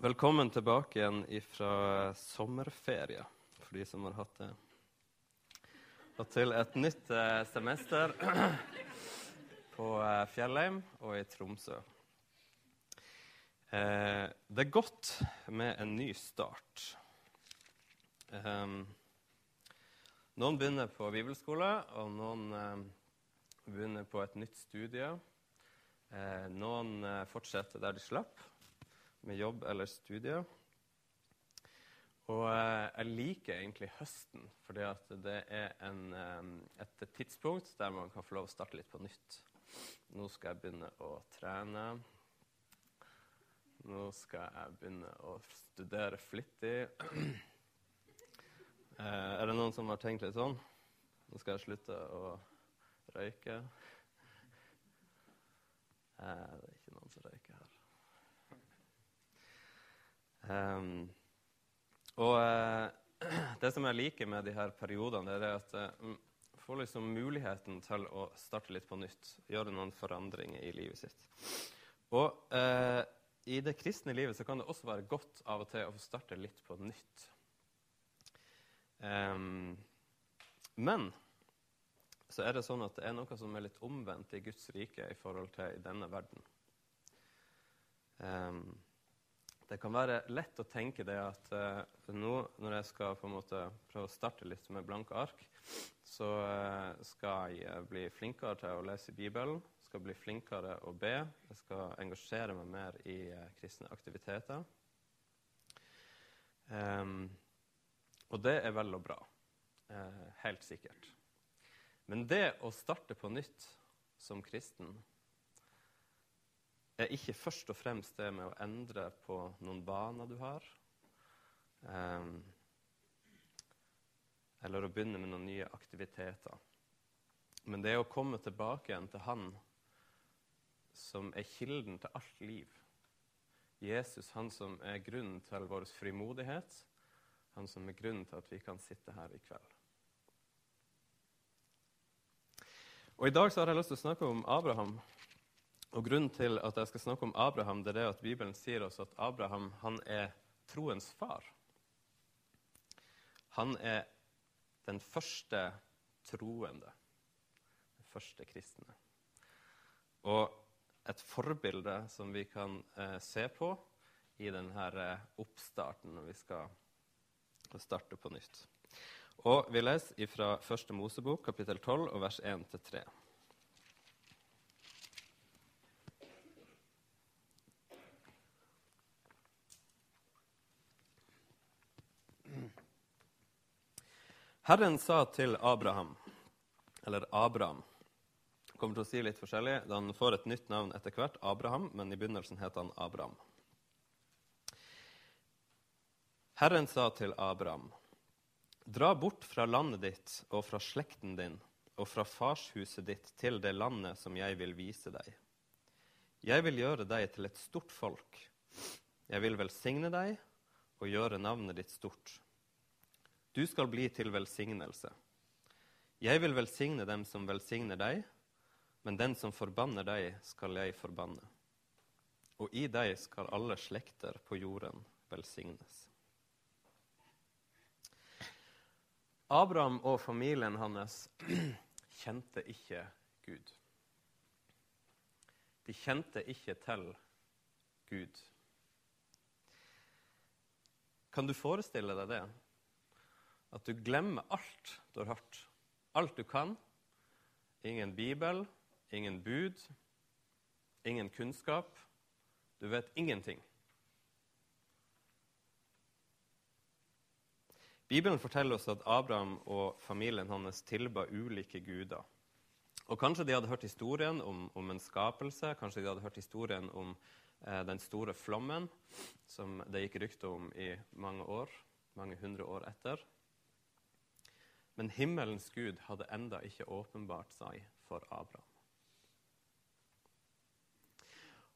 Velkommen tilbake igjen fra sommerferie, for de som har hatt det. Og til et nytt eh, semester på eh, Fjellheim og i Tromsø. Eh, det er godt med en ny start. Ehm, noen begynner på bibelskole, og noen eh, begynner på et nytt studie. Eh, noen eh, fortsetter der de slapp med jobb eller studier. Og eh, jeg liker egentlig høsten, fordi det er en, eh, et tidspunkt der man kan få lov å starte litt på nytt. Nå skal jeg begynne å trene. Nå skal jeg begynne å studere flittig. Eh, er det noen som har tenkt litt sånn? Nå skal jeg slutte å røyke. Det er ikke noen som røyker. Um, og uh, det som jeg liker med de her periodene, det er at jeg uh, får liksom muligheten til å starte litt på nytt. Gjøre noen forandringer i livet sitt. Og uh, i det kristne livet så kan det også være godt av og til å få starte litt på nytt. Um, men så er det sånn at det er noe som er litt omvendt i Guds rike i forhold til i denne verden. Um, det kan være lett å tenke det at eh, nå når jeg skal på en måte prøve å starte litt med blanke ark, så eh, skal jeg bli flinkere til å lese Bibelen, skal bli flinkere å be, jeg skal engasjere meg mer i eh, kristne aktiviteter. Um, og det er vel og bra. helt sikkert. Men det å starte på nytt som kristen er ikke først og fremst det med å endre på noen vaner du har, um, eller å begynne med noen nye aktiviteter. Men det er å komme tilbake igjen til Han som er kilden til alt liv. Jesus, han som er grunnen til vår frimodighet, han som er grunnen til at vi kan sitte her i kveld. Og I dag så har jeg lyst til å snakke om Abraham. Og Grunnen til at jeg skal snakke om Abraham, det er at Bibelen sier oss at Abraham han er troens far. Han er den første troende, den første kristne. Og et forbilde som vi kan eh, se på i denne eh, oppstarten når vi skal starte på nytt. Og vi leser fra Første Mosebok, kapittel 12, og vers 1-3. Herren sa til Abraham, eller Abraham kommer til å si litt forskjellig. Han får et nytt navn etter hvert, Abraham, men i begynnelsen het han Abraham. Herren sa til Abraham, Dra bort fra landet ditt og fra slekten din og fra farshuset ditt til det landet som jeg vil vise deg. Jeg vil gjøre deg til et stort folk. Jeg vil velsigne deg og gjøre navnet ditt stort. Du skal bli til velsignelse. Jeg vil velsigne dem som velsigner deg, men den som forbanner deg, skal jeg forbanne. Og i deg skal alle slekter på jorden velsignes. Abraham og familien hans kjente ikke Gud. De kjente ikke til Gud. Kan du forestille deg det? At du glemmer alt du har hørt. Alt du kan. Ingen bibel, ingen bud, ingen kunnskap. Du vet ingenting. Bibelen forteller oss at Abraham og familien hans tilba ulike guder. Og Kanskje de hadde hørt historien om, om en skapelse, kanskje de hadde hørt historien om eh, den store flommen, som det gikk rykte om i mange år, mange hundre år etter. Men himmelens gud hadde enda ikke åpenbart seg for Abraham.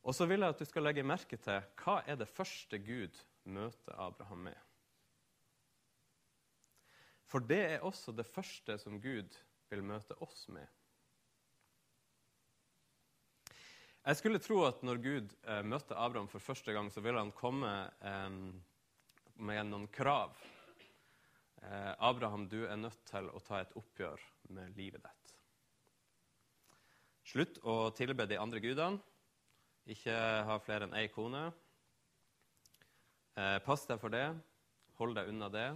Og så vil jeg at du skal legge merke til hva er det første Gud møter Abraham med. For det er også det første som Gud vil møte oss med. Jeg skulle tro at når Gud eh, møtte Abraham for første gang, så ville han komme eh, med noen krav. Eh, Abraham, du er nødt til å ta et oppgjør med livet ditt. Slutt å tilbe de andre gudene. Ikke ha flere enn ei kone. Eh, pass deg for det. Hold deg unna det.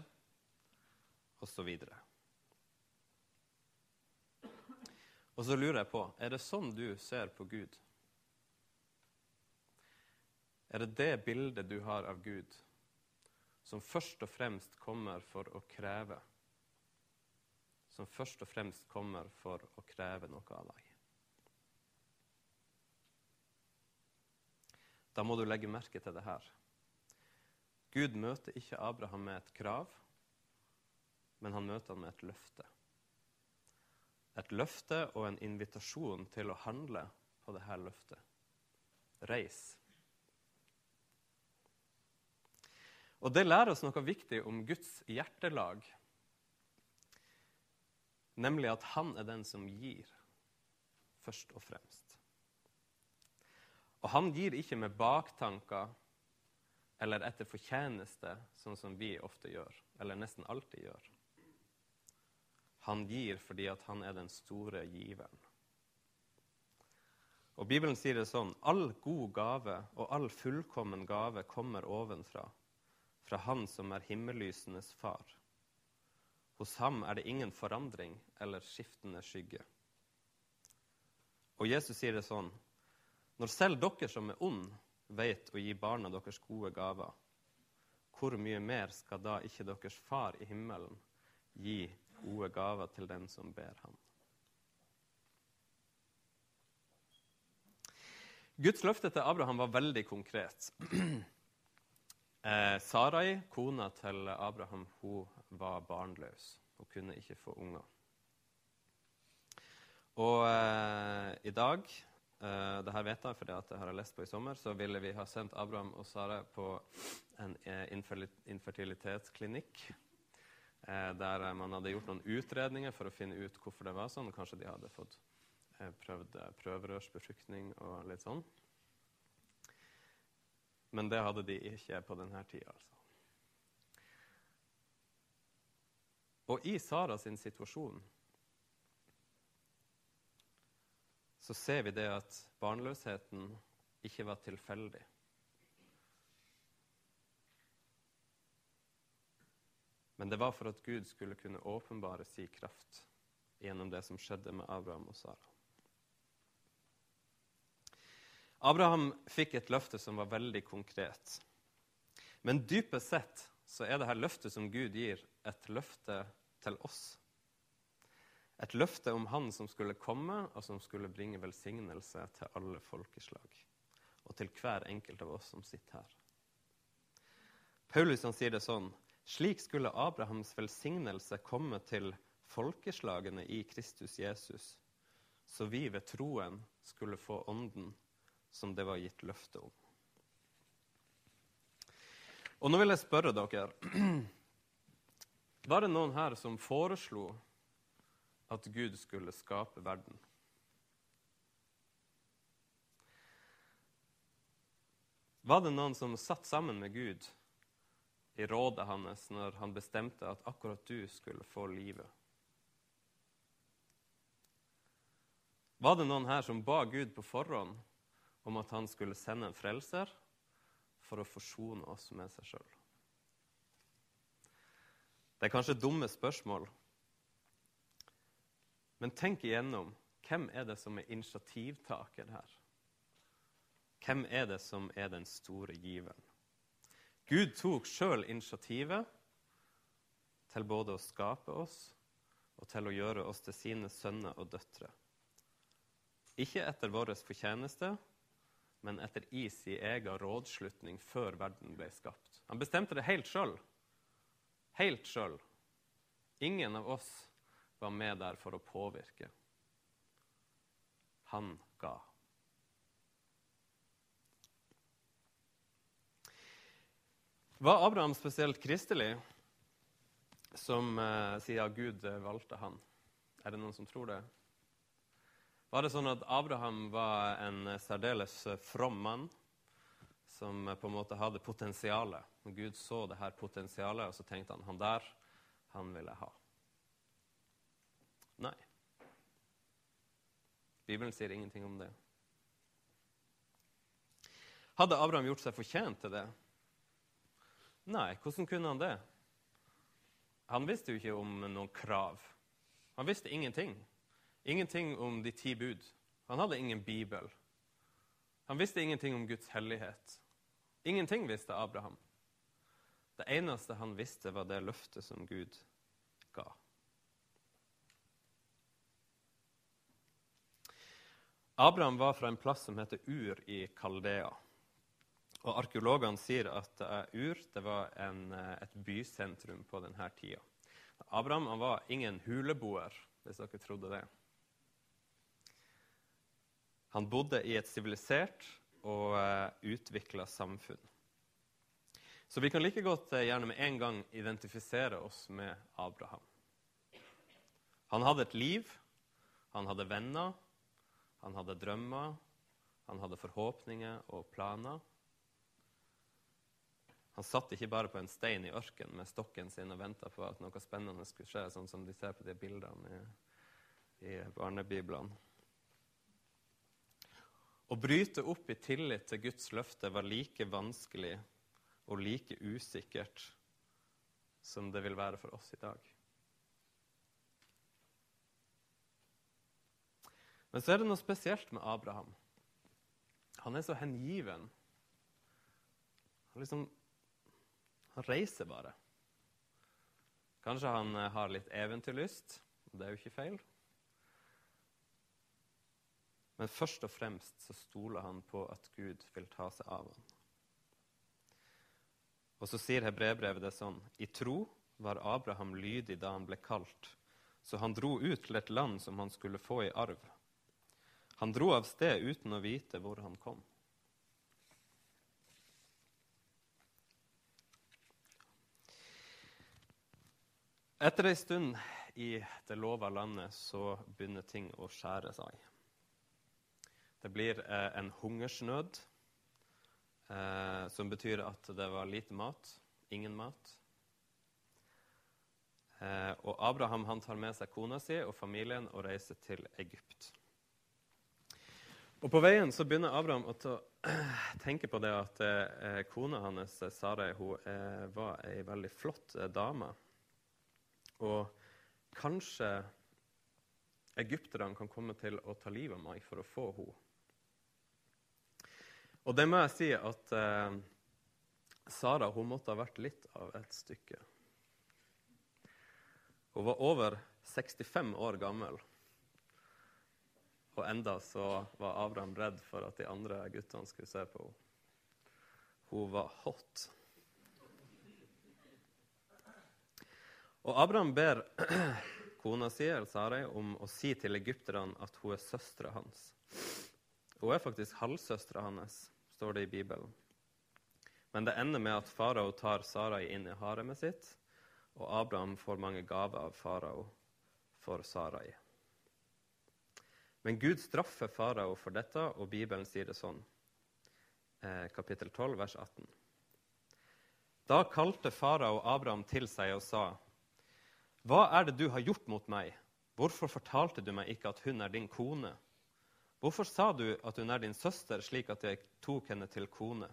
Og så videre. Og så lurer jeg på er det sånn du ser på Gud? Er det det bildet du har av Gud, som først og fremst kommer for å kreve? Som først og fremst kommer for å kreve noe av deg? Da må du legge merke til det her. Gud møter ikke Abraham med et krav, men han møter han med et løfte. Et løfte og en invitasjon til å handle på dette løftet. Reis. Og det lærer oss noe viktig om Guds hjertelag, nemlig at han er den som gir, først og fremst. Og han gir ikke med baktanker eller etter fortjeneste, sånn som vi ofte gjør, eller nesten alltid gjør. Han gir fordi at han er den store giveren. Og Bibelen sier det sånn all god gave og all fullkommen gave kommer ovenfra, fra Han som er himmellysenes far. Hos ham er det ingen forandring eller skiftende skygge. Og Jesus sier det sånn Når selv dere som er ond, vet å gi barna deres gode gaver, hvor mye mer skal da ikke deres far i himmelen gi gode gaver til den som ber ham? Guds løfte til Abraham var veldig konkret. Eh, Sarai, kona til Abraham, hun var barnløs og kunne ikke få unger. Og eh, i dag eh, det her vet jeg fordi at jeg har lest på i sommer, så ville vi ha sendt Abraham og Sara på en eh, infertilitetsklinikk. Eh, der man hadde gjort noen utredninger for å finne ut hvorfor det var sånn. Kanskje de hadde fått eh, prøvd prøverørsbefruktning og litt sånn. Men det hadde de ikke på denne tida, altså. Og i Sara sin situasjon så ser vi det at barnløsheten ikke var tilfeldig. Men det var for at Gud skulle kunne åpenbare si kraft gjennom det som skjedde med Abraham og Sara. Abraham fikk et løfte som var veldig konkret. Men dypest sett så er dette løftet som Gud gir, et løfte til oss. Et løfte om Han som skulle komme, og som skulle bringe velsignelse til alle folkeslag. Og til hver enkelt av oss som sitter her. Paulus han sier det sånn Slik skulle Abrahams velsignelse komme til folkeslagene i Kristus Jesus, så vi ved troen skulle få Ånden som det var gitt løfte om. Og nå vil jeg spørre dere Var det noen her som foreslo at Gud skulle skape verden? Var det noen som satt sammen med Gud i rådet hans når han bestemte at akkurat du skulle få livet? Var det noen her som ba Gud på forhånd om at han skulle sende en frelser for å forsone oss med seg sjøl. Det er kanskje dumme spørsmål, men tenk igjennom hvem er det som er initiativtaker her? Hvem er det som er den store giveren? Gud tok sjøl initiativet til både å skape oss og til å gjøre oss til sine sønner og døtre. Ikke etter vår fortjeneste, men etter i sin egen rådslutning før verden ble skapt. Han bestemte det helt sjøl. Helt sjøl. Ingen av oss var med der for å påvirke. Han ga. Var Abraham spesielt kristelig, som eh, sier at Gud valgte han? Er det noen som tror det? Var det sånn at Abraham var en særdeles from mann som på en måte hadde potensialet? Gud så det her potensialet, og så tenkte han han der, han vil jeg ha. Nei. Bibelen sier ingenting om det. Hadde Abraham gjort seg fortjent til det? Nei, hvordan kunne han det? Han visste jo ikke om noen krav. Han visste ingenting. Ingenting om de ti bud. Han hadde ingen bibel. Han visste ingenting om Guds hellighet. Ingenting visste Abraham. Det eneste han visste, var det løftet som Gud ga. Abraham var fra en plass som heter Ur i Kaldea. Og Arkeologene sier at Ur det var en, eh, et bysentrum på denne tida. Abraham var ingen huleboer, hvis dere trodde det. Han bodde i et sivilisert og eh, utvikla samfunn. Så vi kan like godt uh, gjerne med en gang identifisere oss med Abraham. Han hadde et liv, han hadde venner, han hadde drømmer, han hadde forhåpninger og planer. Han satt ikke bare på en stein i ørkenen med stokken sin og venta på at noe spennende skulle skje, sånn som de ser på de bildene i, i barnebiblene. Å bryte opp i tillit til Guds løfte var like vanskelig og like usikkert som det vil være for oss i dag. Men så er det noe spesielt med Abraham. Han er så hengiven. Han liksom Han reiser bare. Kanskje han eh, har litt eventyrlyst. Det er jo ikke feil. Men først og fremst så stoler han på at Gud vil ta seg av ham. Og så sier hebreerbrevet det sånn I tro var Abraham lydig da han ble kalt, så han dro ut til et land som han skulle få i arv. Han dro av sted uten å vite hvor han kom. Etter ei stund i det lova landet så begynner ting å skjære seg. Det blir eh, en hungersnød, eh, som betyr at det var lite mat, ingen mat. Eh, og Abraham han tar med seg kona si og familien og reiser til Egypt. Og På veien så begynner Abraham å tenke på det at eh, kona hans, Sarai, hun eh, var ei veldig flott eh, dame. Og kanskje egypterne kan komme til å ta livet av meg for å få henne. Og det må jeg si at eh, Sara hun måtte ha vært litt av et stykke. Hun var over 65 år gammel. Og enda så var Abraham redd for at de andre guttene skulle se på henne. Hun var hot. Og Abraham ber kona si, Sarai, om å si til egypterne at hun er søstera hans. Hun er faktisk halvsøstera hans, står det i Bibelen. Men det ender med at farao tar Sarai inn i haremet sitt, og Abraham får mange gaver av farao for Sarai. Men Gud straffer farao for dette, og Bibelen sier det sånn. Eh, kapittel 12, vers 18. Da kalte farao Abraham til seg og sa, Hva er det du har gjort mot meg? Hvorfor fortalte du meg ikke at hun er din kone? Hvorfor sa du at hun er din søster, slik at jeg tok henne til kone?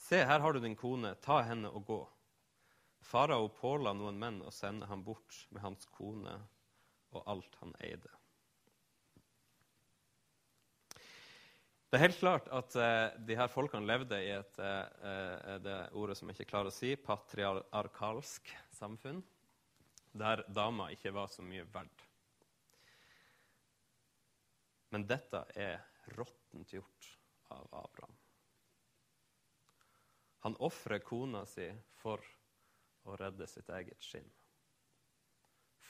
Se, her har du din kone, ta henne og gå. Farao påla noen menn å sende ham bort med hans kone og alt han eide. Det er helt klart at uh, de her folkene levde i et uh, det ordet som jeg ikke klarer å si, patriarkalsk samfunn, der dama ikke var så mye verdt. Men dette er råttent gjort av Abraham. Han ofrer kona si for å redde sitt eget skinn.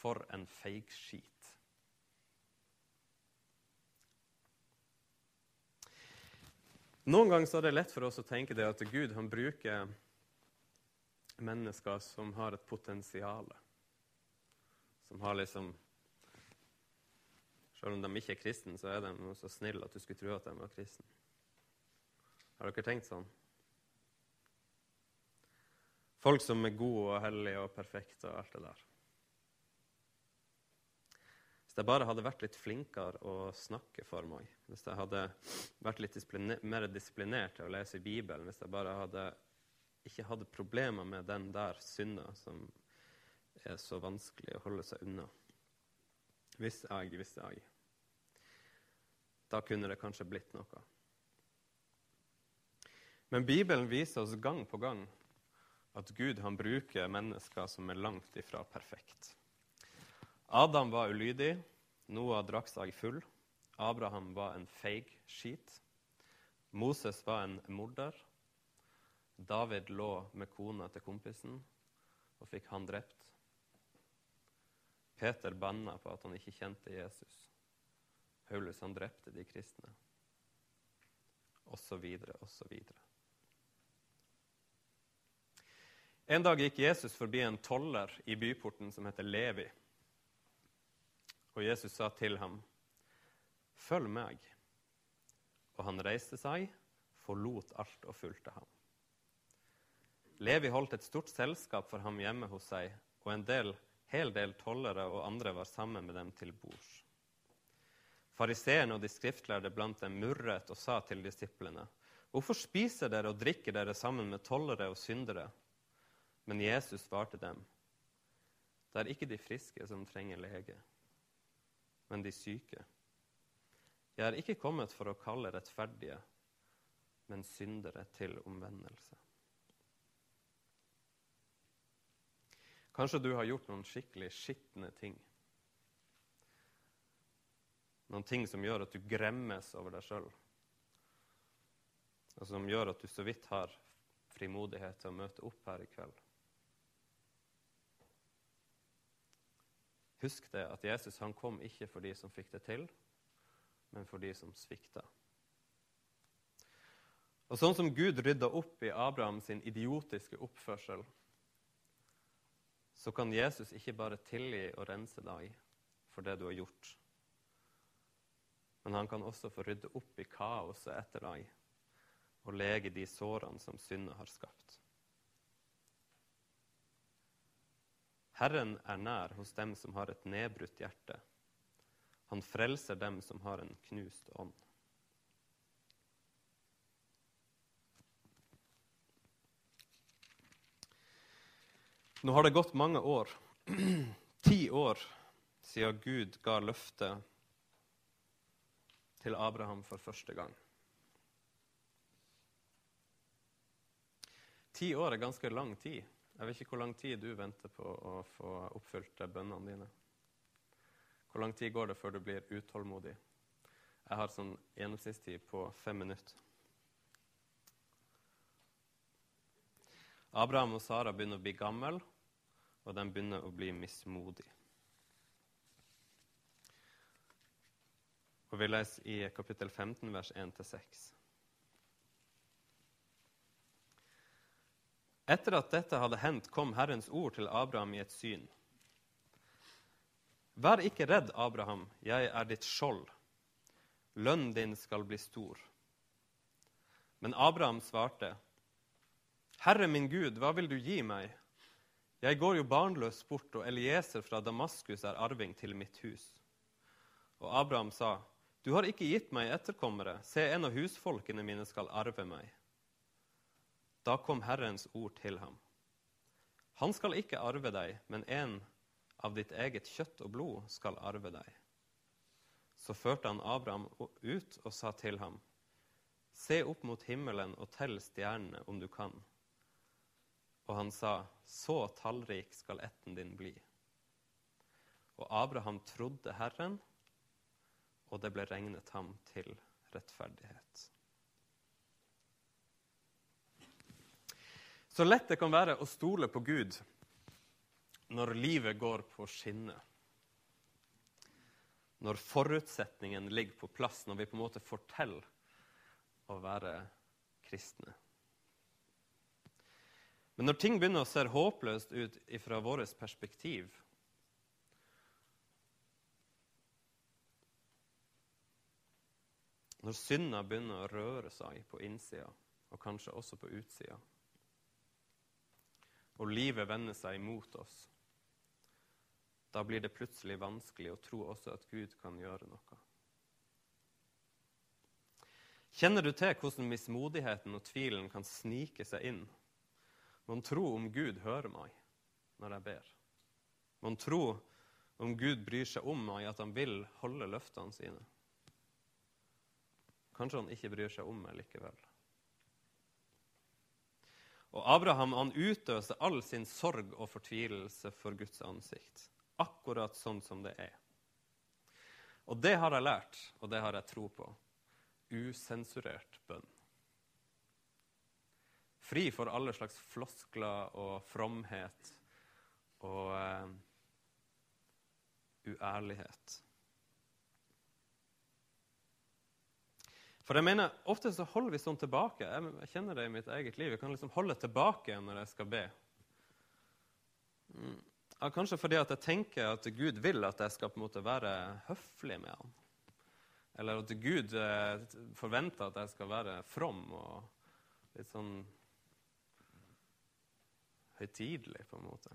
For en feigskit. Noen ganger er det lett for oss å tenke det at Gud han bruker mennesker som har et potensial. Som har liksom Selv om de ikke er kristne, så er de så snille at du skulle tro at de var kristne. Har dere tenkt sånn? Folk som er gode og hellige og perfekte og alt det der. Hvis jeg bare hadde vært litt flinkere å snakke for meg, hvis jeg hadde vært litt disipliner mer disiplinert til å lese i Bibelen, hvis jeg bare hadde ikke hadde problemer med den der synda som er så vanskelig å holde seg unna Hvis jeg, hvis jeg Da kunne det kanskje blitt noe. Men Bibelen viser oss gang på gang at Gud han bruker mennesker som er langt ifra perfekt. Adam var ulydig, Noah drakk seg full, Abraham var en feig skit, Moses var en morder, David lå med kona til kompisen og fikk han drept. Peter banna på at han ikke kjente Jesus. Paulus han drepte de kristne. Og så videre og så videre. En dag gikk Jesus forbi en toller i byporten som heter Levi. Og Jesus sa til ham, 'Følg meg.' Og han reiste seg, forlot alt og fulgte ham. Levi holdt et stort selskap for ham hjemme hos seg, og en del, hel del tollere og andre var sammen med dem til bords. Fariseerne og de skriftlærde blant dem murret og sa til disiplene.: Hvorfor spiser dere og drikker dere sammen med tollere og syndere? Men Jesus svarte dem, det er ikke de friske som trenger lege, men de syke. Jeg er ikke kommet for å kalle rettferdige, men syndere til omvendelse. Kanskje du har gjort noen skikkelig skitne ting. Noen ting som gjør at du gremmes over deg sjøl. Og som gjør at du så vidt har frimodighet til å møte opp her i kveld. Husk det at Jesus han kom ikke for de som fikk det til, men for de som svikta. Og sånn som Gud rydda opp i Abraham sin idiotiske oppførsel, så kan Jesus ikke bare tilgi og rense deg for det du har gjort. Men han kan også få rydde opp i kaoset etter deg og lege de sårene som syndet har skapt. Herren er nær hos dem som har et nedbrutt hjerte. Han frelser dem som har en knust ånd. Nå har det gått mange år, ti år, siden Gud ga løftet til Abraham for første gang. Ti år er ganske lang tid. Jeg vet ikke hvor lang tid du venter på å få oppfylt bønnene dine. Hvor lang tid går det før du blir utålmodig? Jeg har sånn gjennomsnittstid på fem minutter. Abraham og Sara begynner å bli gamle, og de begynner å bli mismodige. Og Vi leser i kapittel 15, vers 1-6. Etter at dette hadde hendt, kom Herrens ord til Abraham i et syn. Vær ikke redd, Abraham, jeg er ditt skjold. Lønnen din skal bli stor. Men Abraham svarte, Herre min Gud, hva vil du gi meg? Jeg går jo barnløs bort, og Elieser fra Damaskus er arving til mitt hus. Og Abraham sa, Du har ikke gitt meg etterkommere, se, en av husfolkene mine skal arve meg. Da kom Herrens ord til ham. Han skal ikke arve deg, men en av ditt eget kjøtt og blod skal arve deg. Så førte han Abraham ut og sa til ham, Se opp mot himmelen og tell stjernene om du kan. Og han sa, Så tallrik skal ætten din bli. Og Abraham trodde Herren, og det ble regnet ham til rettferdighet. Så lett det kan være å stole på Gud når livet går på skinner. Når forutsetningen ligger på plass, når vi på en måte forteller å være kristne. Men når ting begynner å se håpløst ut fra vårt perspektiv, Når synda begynner å røre seg på innsida, og kanskje også på utsida, og livet vender seg imot oss, da blir det plutselig vanskelig å tro også at Gud kan gjøre noe. Kjenner du til hvordan mismodigheten og tvilen kan snike seg inn? Mon tro om Gud hører meg når jeg ber? Mon tro om Gud bryr seg om meg, at han vil holde løftene sine? Kanskje han ikke bryr seg om meg likevel. Og Abraham han utøser all sin sorg og fortvilelse for Guds ansikt. Akkurat sånn som det er. Og det har jeg lært, og det har jeg tro på. Usensurert bønn. Fri for alle slags floskler og fromhet og uh, uærlighet. For jeg mener, Ofte så holder vi sånn tilbake. Jeg kjenner det i mitt eget liv. Jeg kan liksom holde tilbake når jeg skal be. Mm. Ja, kanskje fordi at jeg tenker at Gud vil at jeg skal på en måte være høflig med ham. Eller at Gud eh, forventer at jeg skal være from og litt sånn høytidelig, på en måte.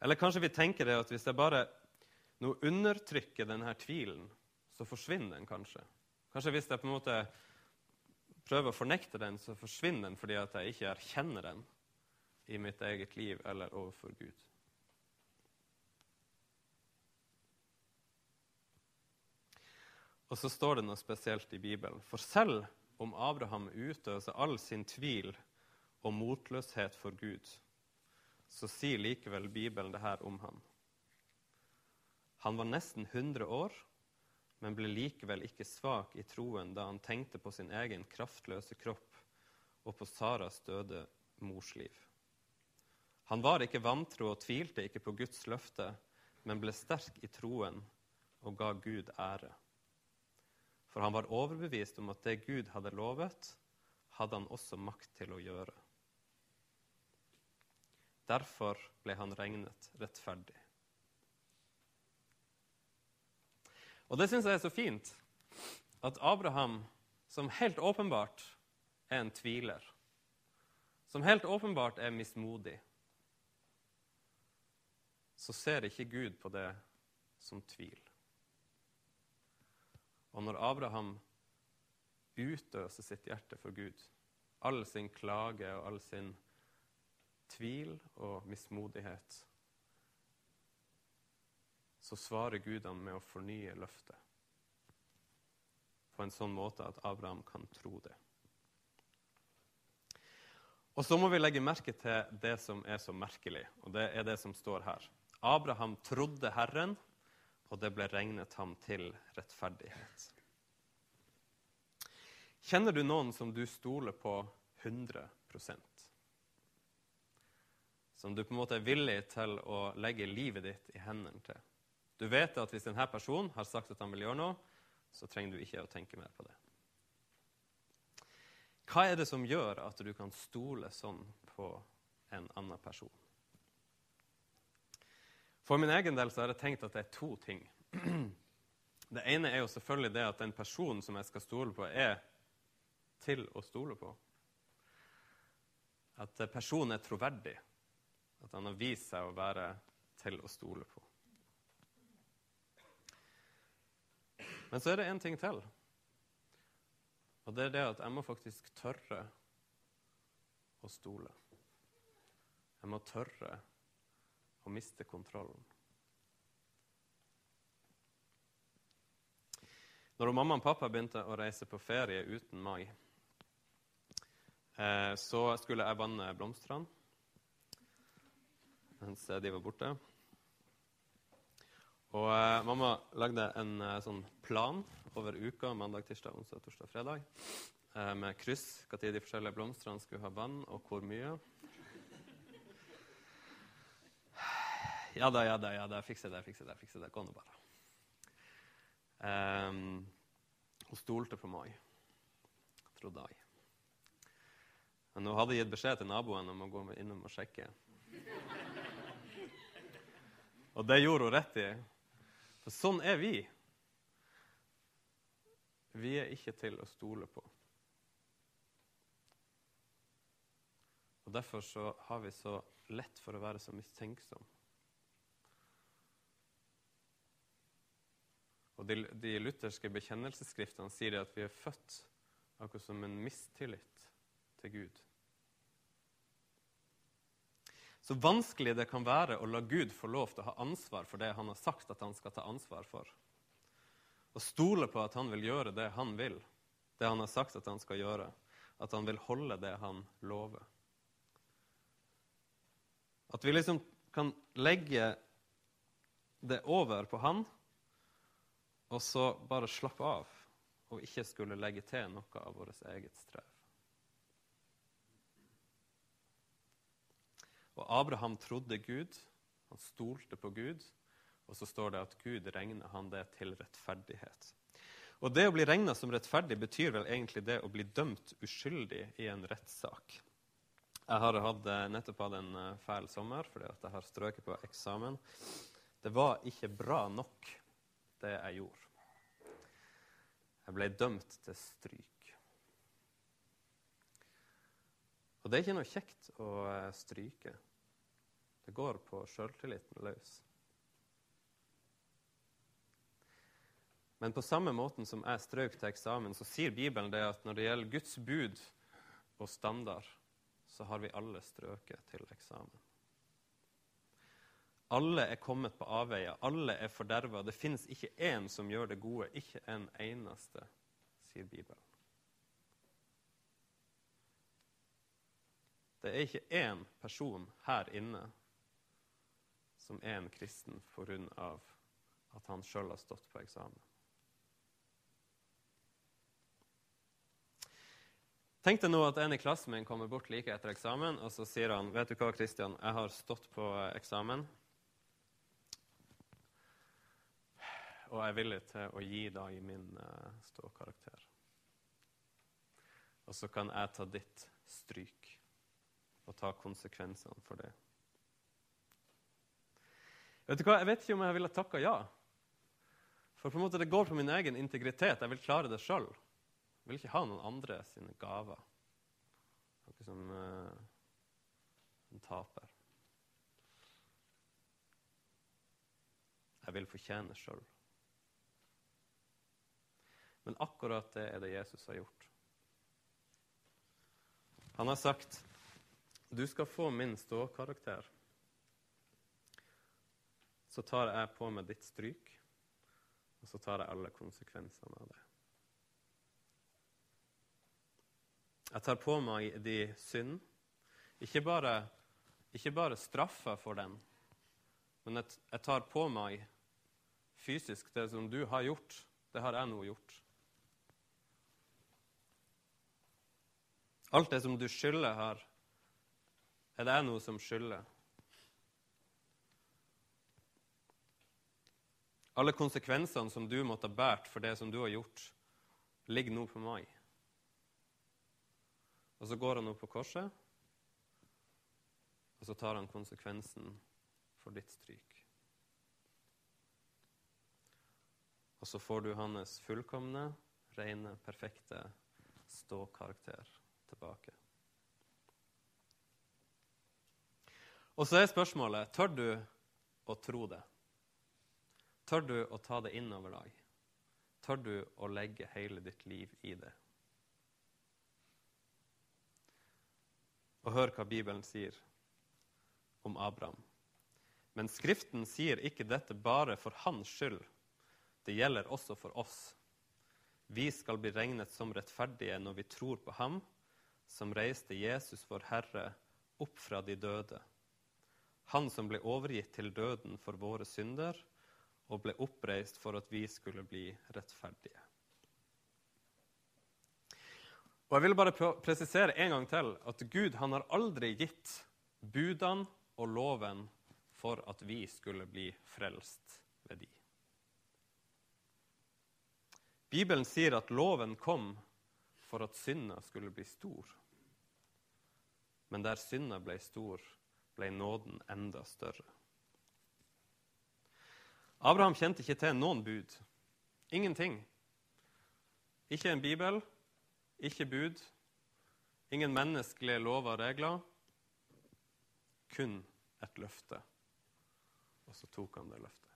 Eller kanskje vi tenker det at hvis jeg bare nå undertrykker denne tvilen så forsvinner den kanskje. Kanskje hvis jeg på en måte prøver å fornekte den, så forsvinner den fordi at jeg ikke erkjenner den i mitt eget liv eller overfor Gud. Og så står det noe spesielt i Bibelen. For selv om Abraham utøser all sin tvil og motløshet for Gud, så sier likevel Bibelen det her om ham. Han var nesten 100 år men ble likevel ikke svak i troen da han tenkte på sin egen kraftløse kropp og på Saras døde mors liv. Han var ikke vantro og tvilte ikke på Guds løfte, men ble sterk i troen og ga Gud ære. For han var overbevist om at det Gud hadde lovet, hadde han også makt til å gjøre. Derfor ble han regnet rettferdig. Og det syns jeg er så fint. At Abraham, som helt åpenbart er en tviler, som helt åpenbart er mismodig, så ser ikke Gud på det som tvil. Og når Abraham utøser sitt hjerte for Gud, all sin klage og all sin tvil og mismodighet, så svarer Gud ham med å fornye løftet på en sånn måte at Abraham kan tro det. Og så må vi legge merke til det som er så merkelig, og det er det som står her. Abraham trodde Herren, og det ble regnet ham til rettferdighet. Kjenner du noen som du stoler på 100% Som du på en måte er villig til å legge livet ditt i hendene til? Du vet at hvis denne personen har sagt at han vil gjøre noe, så trenger du ikke å tenke mer på det. Hva er det som gjør at du kan stole sånn på en annen person? For min egen del så har jeg tenkt at det er to ting. Det ene er jo selvfølgelig det at den personen som jeg skal stole på, er til å stole på. At personen er troverdig. At han har vist seg å være til å stole på. Men så er det én ting til. Og det er det at jeg må faktisk tørre å stole. Jeg må tørre å miste kontrollen. Når mamma og pappa begynte å reise på ferie uten meg, eh, så skulle jeg vanne blomstene mens de var borte. Og eh, mamma lagde en eh, sånn plan over uka, mandag, tirsdag, onsdag, torsdag, fredag, eh, med kryss når de forskjellige blomstene skulle ha vann, og hvor mye. Ja da, ja da, ja da, fikser det, fikser det, fikser det. Gå nå bare. Um, hun stolte på meg, trodde jeg. Men hun hadde gitt beskjed til naboen om å gå innom og sjekke. Og det gjorde hun rett i. For sånn er vi. Vi er ikke til å stole på. Og Derfor så har vi så lett for å være så mistenksomme. Og de, de, lutherske bekjennelsesskriftene sier at vi er født akkurat som en mistillit til Gud. Så vanskelig det kan være å la Gud få lov til å ha ansvar for det han har sagt at han skal ta ansvar for. Og stole på at han vil gjøre det han vil, det han har sagt at han skal gjøre. At han vil holde det han lover. At vi liksom kan legge det over på han og så bare slappe av og ikke skulle legge til noe av vårt eget strev. Og Abraham trodde Gud, han stolte på Gud, og så står det at Gud regner han det til rettferdighet. Og Det å bli regna som rettferdig betyr vel egentlig det å bli dømt uskyldig i en rettssak. Jeg har hatt, eh, nettopp hatt en eh, fæl sommer fordi jeg har strøket på eksamen. Det var ikke bra nok, det jeg gjorde. Jeg ble dømt til stryk. Og det er ikke noe kjekt å eh, stryke. Det går på sjøltilliten løs. Men på samme måten som jeg strøk til eksamen, så sier Bibelen det at når det gjelder Guds bud og standard, så har vi alle strøket til eksamen. Alle er kommet på avveier, alle er forderva. Det fins ikke én som gjør det gode, ikke en eneste, sier Bibelen. Det er ikke én person her inne som er en kristen pga. at han sjøl har stått på eksamen. Tenk deg nå at en i klassen min kommer bort like etter eksamen og så sier han, vet du hva, Kristian, jeg har stått på eksamen. og jeg er villig til å gi deg min uh, ståkarakter. Og så kan jeg ta ditt stryk og ta konsekvensene for det. Vet du hva? Jeg vet ikke om jeg ville takka ja. For på en måte det går på min egen integritet. Jeg vil klare det sjøl. Jeg vil ikke ha noen andre sine gaver. Noe som uh, en taper. Jeg vil fortjene sjøl. Men akkurat det er det Jesus har gjort. Han har sagt, 'Du skal få min ståkarakter.' Så tar jeg på meg ditt stryk, og så tar jeg alle konsekvensene av det. Jeg tar på meg de synd. Ikke bare, ikke bare straffa for den, men jeg tar på meg fysisk det som du har gjort. Det har jeg nå gjort. Alt det som du skylder her, er det noe som skylder. Alle konsekvensene som du måtte ha båret for det som du har gjort, ligger nå på meg. Og så går han opp på korset, og så tar han konsekvensen for ditt stryk. Og så får du hans fullkomne, rene, perfekte ståkarakter tilbake. Og så er spørsmålet tør du å tro det. Tør du å ta det inn over deg? Tør du å legge hele ditt liv i det? Og hør hva Bibelen sier om Abraham. Men Skriften sier ikke dette bare for hans skyld. Det gjelder også for oss. Vi skal bli regnet som rettferdige når vi tror på ham som reiste Jesus, vår Herre, opp fra de døde. Han som ble overgitt til døden for våre synder og ble oppreist for at vi skulle bli rettferdige. Og Jeg vil bare presisere en gang til at Gud han har aldri gitt budene og loven for at vi skulle bli frelst ved de. Bibelen sier at loven kom for at synda skulle bli stor. Men der synda ble stor, ble nåden enda større. Abraham kjente ikke til noen bud. Ingenting. Ikke en bibel, ikke bud, ingen menneskelige lover og regler. Kun et løfte. Og så tok han det løftet.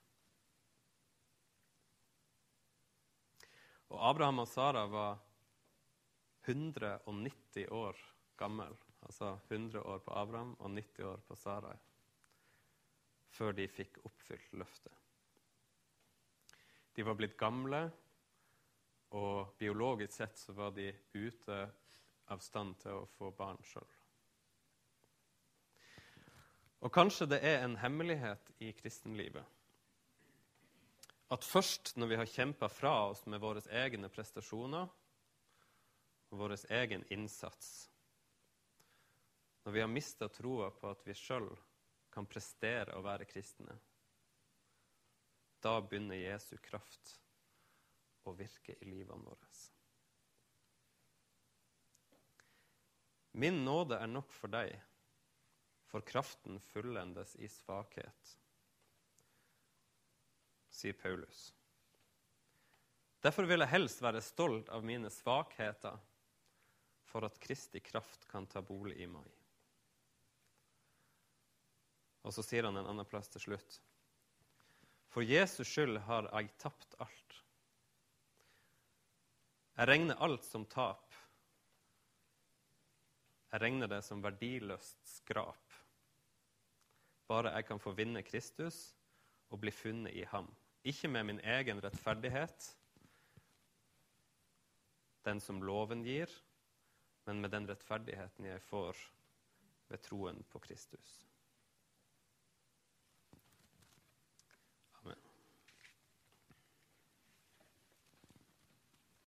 Og Abraham og Sara var 190 år gammel, altså 100 år på Abraham og 90 år på Sarai, før de fikk oppfylt løftet. De var blitt gamle, og biologisk sett så var de ute av stand til å få barn sjøl. Og kanskje det er en hemmelighet i kristenlivet at først når vi har kjempa fra oss med våre egne prestasjoner og vår egen innsats, når vi har mista troa på at vi sjøl kan prestere å være kristne, da begynner Jesu kraft å virke i livene våre. Min nåde er nok for deg, for kraften fullendes i svakhet sier Paulus. Derfor vil jeg helst være stolt av mine svakheter, for at Kristi kraft kan ta bolig i meg. Og så sier han en annen plass til slutt. For Jesus skyld har jeg tapt alt. Jeg regner alt som tap. Jeg regner det som verdiløst skrap. Bare jeg kan få vinne Kristus og bli funnet i ham. Ikke med min egen rettferdighet, den som loven gir, men med den rettferdigheten jeg får ved troen på Kristus.